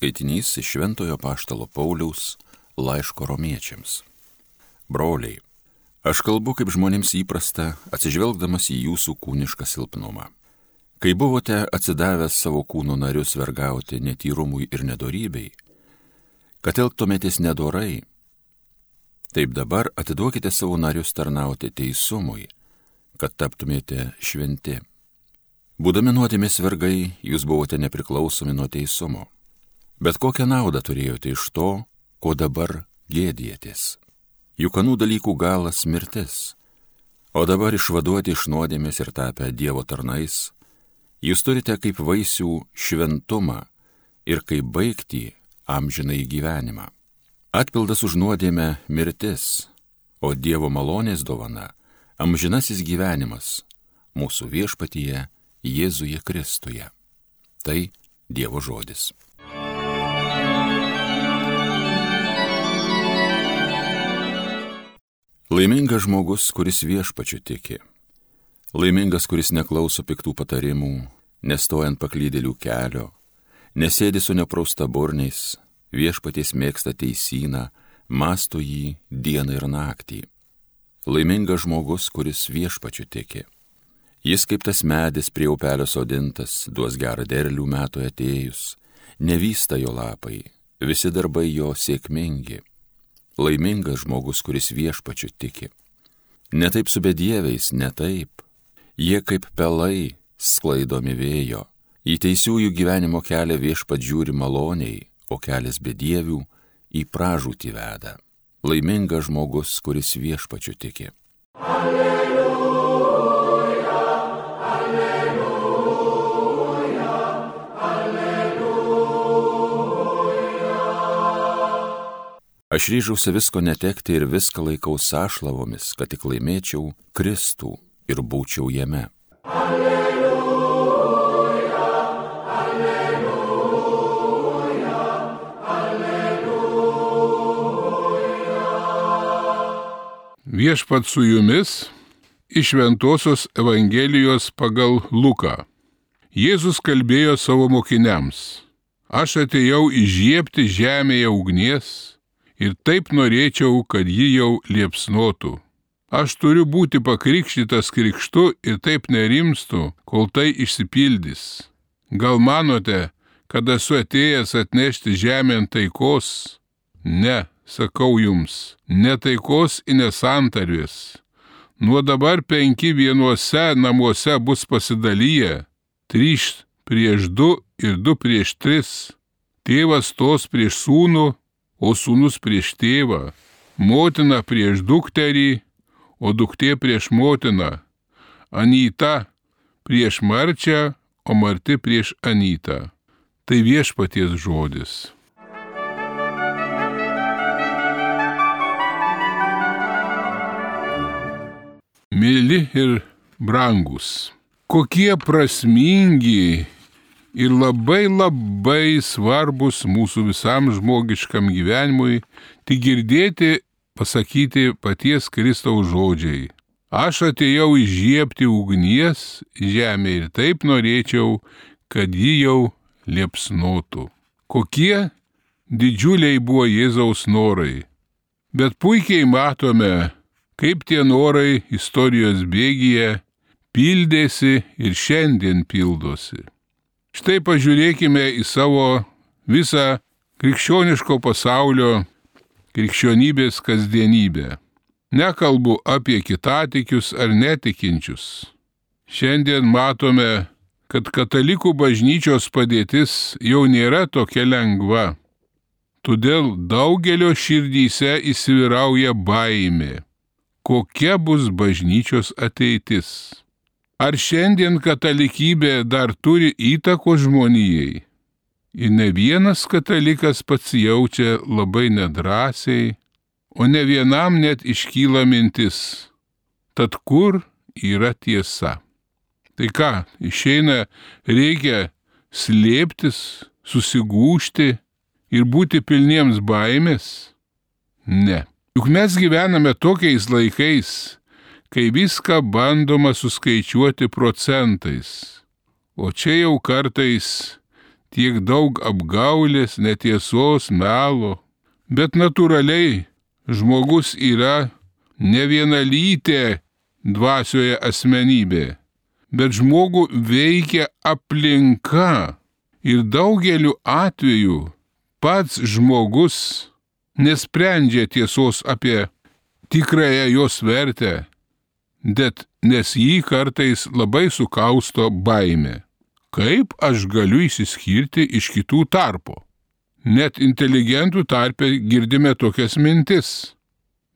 Skaitinys iš Šventojo Paštalo Pauliaus laiško romiečiams. Broliai, aš kalbu kaip žmonėms įprasta, atsižvelgdamas į jūsų kūnišką silpnumą. Kai buvote atsidavęs savo kūno narius vergauti netyrumui ir nedorybei, kad elgtumėtės nedorai, taip dabar atiduokite savo narius tarnauti teisumui, kad taptumėte šventi. Būdami nuodėmės vergai, jūs buvote nepriklausomi nuo teisumo. Bet kokią naudą turėjote iš to, ko dabar gėdėtės? Juk anų dalykų galas mirtis. O dabar išvaduoti iš nuodėmės ir tapę Dievo tarnais, jūs turite kaip vaisių šventumą ir kaip baigti amžinai gyvenimą. Atpildas už nuodėmę mirtis, o Dievo malonės dovana amžinasis gyvenimas mūsų viešpatyje Jėzuje Kristuje. Tai Dievo žodis. Laimingas žmogus, kuris viešpačiu tiki. Laimingas, kuris neklauso piktų patarimų, nestojant paklydėlių kelio, nesėdi su neprausta burniais, viešpaties mėgsta teisyną, masto jį dieną ir naktį. Laimingas žmogus, kuris viešpačiu tiki. Jis kaip tas medis prie upelio sodintas, duos gerą derlių metų atėjus, nevysta jo lapai, visi darbai jo sėkmingi Laimingas žmogus, kuris viešpačiu tiki. Netaip su bedieviais, netaip. Jie kaip pelai sklaidomi vėjo. Į teisiųjų gyvenimo kelią viešpat žiūri maloniai, o kelias bedievių į pražūtį veda. Laimingas žmogus, kuris viešpačiu tiki. Alleluja. Aš ryžausi visko netekti ir viską laikau sąšlavomis, kad tik laimėčiau Kristų ir būčiau jame. Alleluja, alleluja, alleluja. Viešpat su jumis iš Ventosios Evangelijos pagal Luką. Jėzus kalbėjo savo mokiniams. Aš atėjau įžiepti žemėje ugnies ir taip norėčiau, kad ji jau liepsnotų. Aš turiu būti pakrikštytas krikštu ir taip nerimstu, kol tai išsipildys. Gal manote, kad esu atėjęs atnešti žemėn taikos? Ne, sakau jums, ne taikos ir nesantarvės. Nuo dabar penki vienuose namuose bus pasidalyję, trys prieš du ir du prieš tris. Tėvas tos prieš sūnų, o sūnus prieš tėvą, motina prieš dukterį, o duktė prieš motiną, Anyta prieš Marčią, o Marti prieš Anytą. Tai viešpaties žodis. Mėly ir brangus, kokie prasmingi ir labai labai svarbus mūsų visam žmogiškam gyvenimui, tik girdėti pasakyti paties Kristaus žodžiai. Aš atėjau įžiepti ugnies žemė ir taip norėčiau, kad ji jau liepsnotų. Kokie didžiuliai buvo Jėzaus norai. Bet puikiai matome, kaip tie norai istorijos bėgyje pildėsi ir šiandien pildosi. Štai pažiūrėkime į savo visą krikščioniško pasaulio krikščionybės kasdienybę. Nekalbu apie kitatikius ar netikinčius. Šiandien matome, kad katalikų bažnyčios padėtis jau nėra tokia lengva. Todėl daugelio širdyse įsivyrauja baimė. Kokia bus bažnyčios ateitis? Ar šiandien katalikybė dar turi įtako žmonijai? Ir ne vienas katalikas pats jaučia labai nedrasiai, o ne vienam net iškyla mintis, tad kur yra tiesa? Tai ką, išeina, reikia slėptis, susigūšti ir būti pilniems baimės? Ne. Juk mes gyvename tokiais laikais, kai viską bandoma suskaičiuoti procentais. O čia jau kartais tiek daug apgaulės, netiesos, melo. Bet natūraliai žmogus yra ne vienalytė dvasioje asmenybė, bet žmogų veikia aplinka ir daugeliu atveju pats žmogus nesprendžia tiesos apie tikrąją jos vertę, bet nes jį kartais labai sukausto baime. Kaip aš galiu įsiskirti iš kitų tarpo? Net inteligentų tarpe girdime tokias mintis.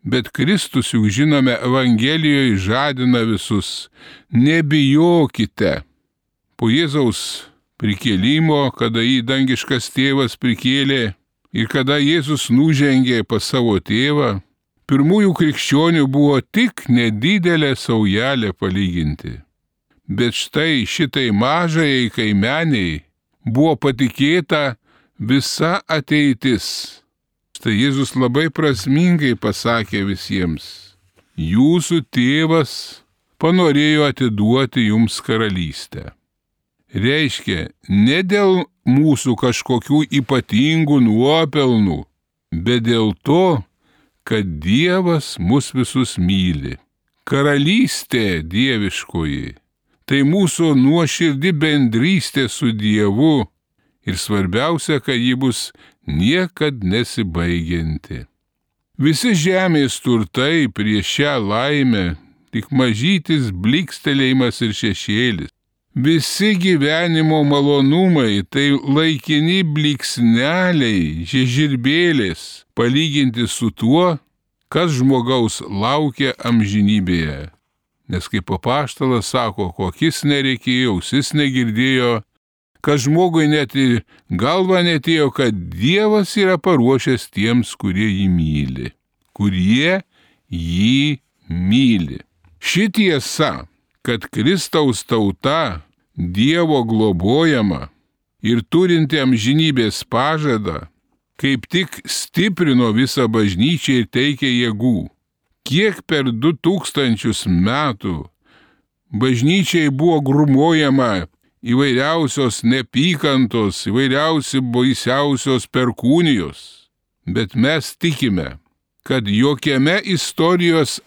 Bet Kristus, juk žinome, Evangelijoje žadina visus, nebijokite. Po Jėzaus prikėlimo, kada jį dangiškas tėvas prikėlė ir kada Jėzus nužengė pas savo tėvą, pirmųjų krikščionių buvo tik nedidelė saujelė palyginti. Bet štai šitai mažai kaimeniai buvo patikėta visa ateitis Tai Jėzus labai prasmingai pasakė visiems, jūsų tėvas panorėjo atiduoti jums karalystę. Reiškia, ne dėl mūsų kažkokių ypatingų nuopelnų, bet dėl to, kad Dievas mus visus myli. Karalystė dieviškoji - tai mūsų nuoširdi bendrystė su Dievu ir svarbiausia, kad ji bus niekad nesibaigianti. Visi žemės turtai prieš šią laimę tik mažytis blikstelėjimas ir šešėlis. Visi gyvenimo malonumai tai laikini bliksneliai, žiežirbėlės, palyginti su tuo, kas žmogaus laukia amžinybėje. Nes kaip papaštalas sako, kokis nereikėjo, ausis negirdėjo, kad žmogui net ir galva netėjo, kad Dievas yra paruošęs tiems, kurie jį myli, kurie jį myli. Ši tiesa, kad Kristaus tauta Dievo globojama ir turinti amžinybės pažadą, kaip tik stiprino visą bažnyčią ir teikė jėgų. Kiek per du tūkstančius metų bažnyčiai buvo grumojama įvairiausios nepykantos, įvairiausi baisiausios perkūnijos, bet mes tikime, kad jokiame istorijos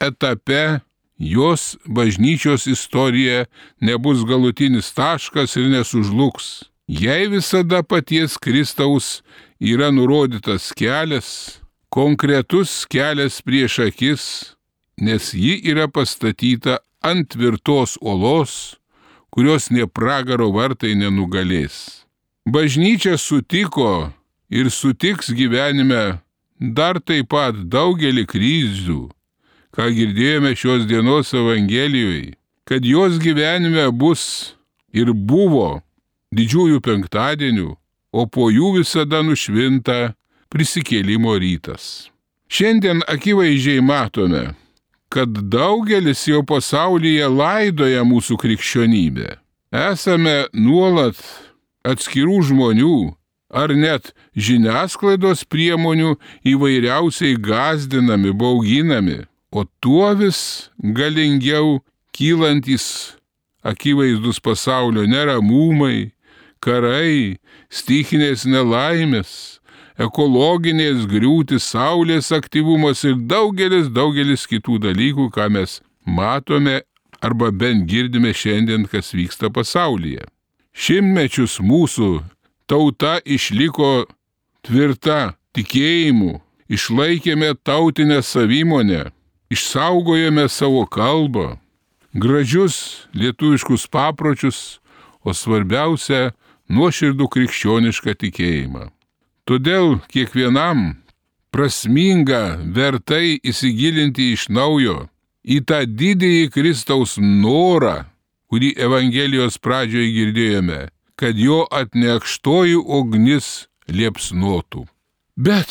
etape jos bažnyčios istorija nebus galutinis taškas ir nesužlugs. Jei visada paties Kristaus yra nurodytas kelias, konkretus kelias prieš akis, nes ji yra pastatyta ant tvirtos olos, kurios nie pragaro vartai nenugalės. Bažnyčia sutiko ir sutiks gyvenime dar taip pat daugelį kryžių, ką girdėjome šios dienos Evangelijoje, kad jos gyvenime bus ir buvo didžiųjų penktadienių, o po jų visada nušvinta prisikėlimo rytas. Šiandien akivaizdžiai matome, kad daugelis jau pasaulyje laidoja mūsų krikščionybę. Esame nuolat atskirų žmonių ar net žiniasklaidos priemonių įvairiausiai gazdinami, bauginami, o tuo vis galingiau kylantis akivaizdus pasaulio neramumai, karai, stichinės nelaimės, ekologinės griūtis, saulės aktyvumas ir daugelis, daugelis kitų dalykų, ką mes matome arba bent girdime šiandien, kas vyksta pasaulyje. Šimtmečius mūsų tauta išliko tvirta tikėjimu, išlaikėme tautinę savimonę, išsaugojome savo kalbą, gražius lietuviškus papročius, o svarbiausia - nuoširdų krikščionišką tikėjimą. Todėl kiekvienam prasminga vertai įsigilinti iš naujo į tą didįjį Kristaus norą, kurį Evangelijos pradžioje girdėjome, kad jo atnekštoji ugnis liepsnotų. Bet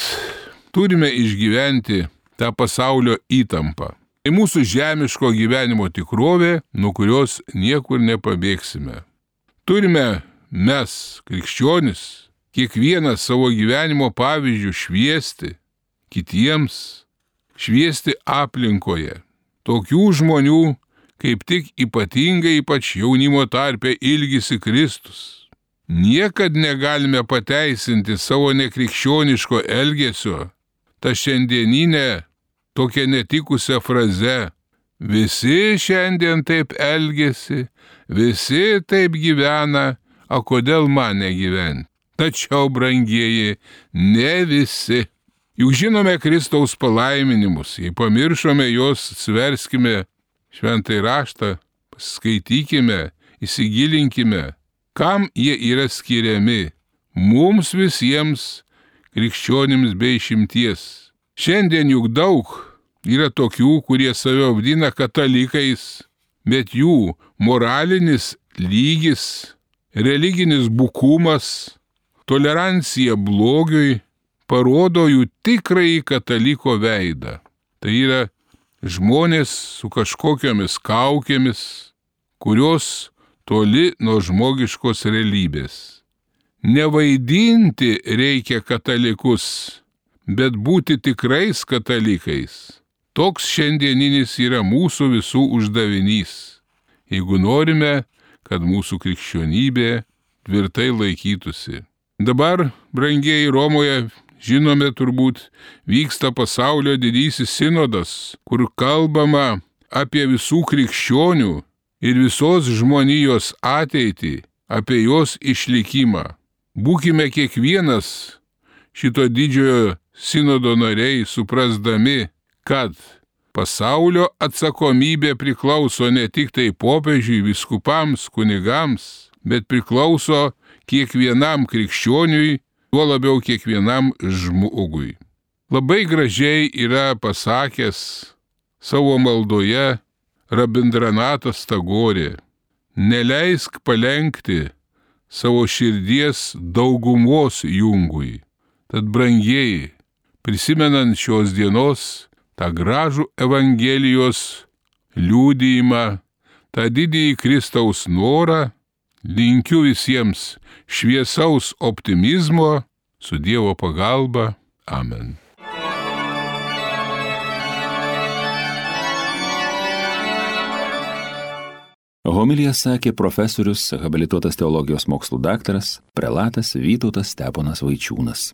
turime išgyventi tą pasaulio įtampą. Tai mūsų žemiško gyvenimo tikrovė, nuo kurios niekur nepabėgsime. Turime mes, krikščionis, kiekvieną savo gyvenimo pavyzdžių šviesti kitiems, šviesti aplinkoje. Tokių žmonių kaip tik ypatingai ypač jaunimo tarpe ilgisi Kristus. niekad negalime pateisinti savo nekrikščioniško elgesio, ta šiandieninė tokia netikusią frazę. Visi šiandien taip elgesi, visi taip gyvena, o kodėl man negyventi? Tačiau, brangieji, ne visi. Juk žinome Kristaus palaiminimus, jei pamiršome juos, sverskime šventai raštą, skaitykime, įsigilinkime, kam jie yra skiriami. Mums visiems, krikščionims bei šimties. Šiandien juk daug yra tokių, kurie save vadina katalikais, bet jų moralinis lygis, religinis bukumas, tolerancija blogiui parodo jų tikrąjį kataliko veidą. Tai yra žmonės su kažkokiamis kaukėmis, kurios toli nuo žmogiškos realybės. Nevaidinti reikia katalikus, bet būti tikrais katalikais. Toks šiandieninis yra mūsų visų uždavinys, jeigu norime, kad mūsų krikščionybė tvirtai laikytųsi. Dabar, brangieji Romoje, žinome turbūt, vyksta pasaulio didysis sinodas, kur kalbama apie visų krikščionių ir visos žmonijos ateitį, apie jos išlikimą. Būkime kiekvienas šito didžiojo sinodo nariai suprasdami, kad pasaulio atsakomybė priklauso ne tik tai popiežiui, viskupams, kunigams, bet priklauso kiekvienam krikščioniui, tuo labiau kiekvienam žmogui. Labai gražiai yra pasakęs savo maldoje Rabindranatas Tagorė, neleisk palenkti savo širdies daugumos jungui. Tad brangieji, prisimenant šios dienos tą gražų Evangelijos liūdėjimą, tą didįjį Kristaus norą, linkiu visiems šviesaus optimizmo su Dievo pagalba. Amen. Homilija sakė profesorius, habilituotas teologijos mokslų daktaras, prelatas Vytautas Steponas Vaičiūnas.